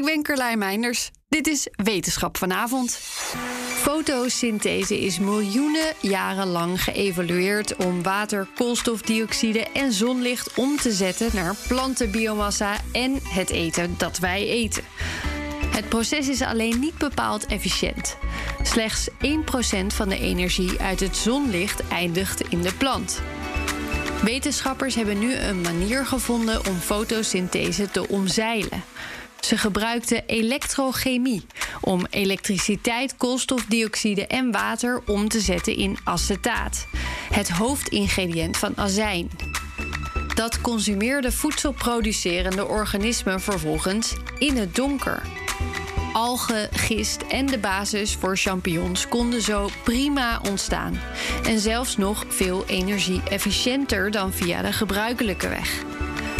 Ik ben Carlijn Meinders. Dit is Wetenschap vanavond. Fotosynthese is miljoenen jaren lang geëvolueerd om water, koolstofdioxide en zonlicht om te zetten naar plantenbiomassa en het eten dat wij eten. Het proces is alleen niet bepaald efficiënt. Slechts 1% van de energie uit het zonlicht eindigt in de plant. Wetenschappers hebben nu een manier gevonden om fotosynthese te omzeilen. Ze gebruikten elektrochemie om elektriciteit, koolstofdioxide en water om te zetten in acetaat, het hoofdingrediënt van azijn. Dat consumeerde voedselproducerende organismen vervolgens in het donker. Algen, gist en de basis voor champignons konden zo prima ontstaan. En zelfs nog veel energie-efficiënter dan via de gebruikelijke weg.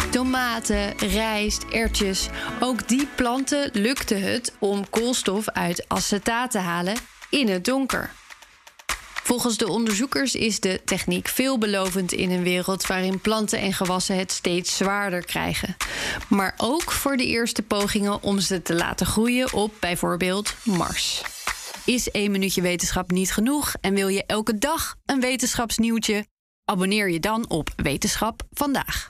Tomaten, rijst, ertjes, ook die planten lukte het om koolstof uit acetaat te halen in het donker. Volgens de onderzoekers is de techniek veelbelovend in een wereld waarin planten en gewassen het steeds zwaarder krijgen. Maar ook voor de eerste pogingen om ze te laten groeien op bijvoorbeeld Mars. Is één minuutje wetenschap niet genoeg en wil je elke dag een wetenschapsnieuwtje? Abonneer je dan op Wetenschap vandaag.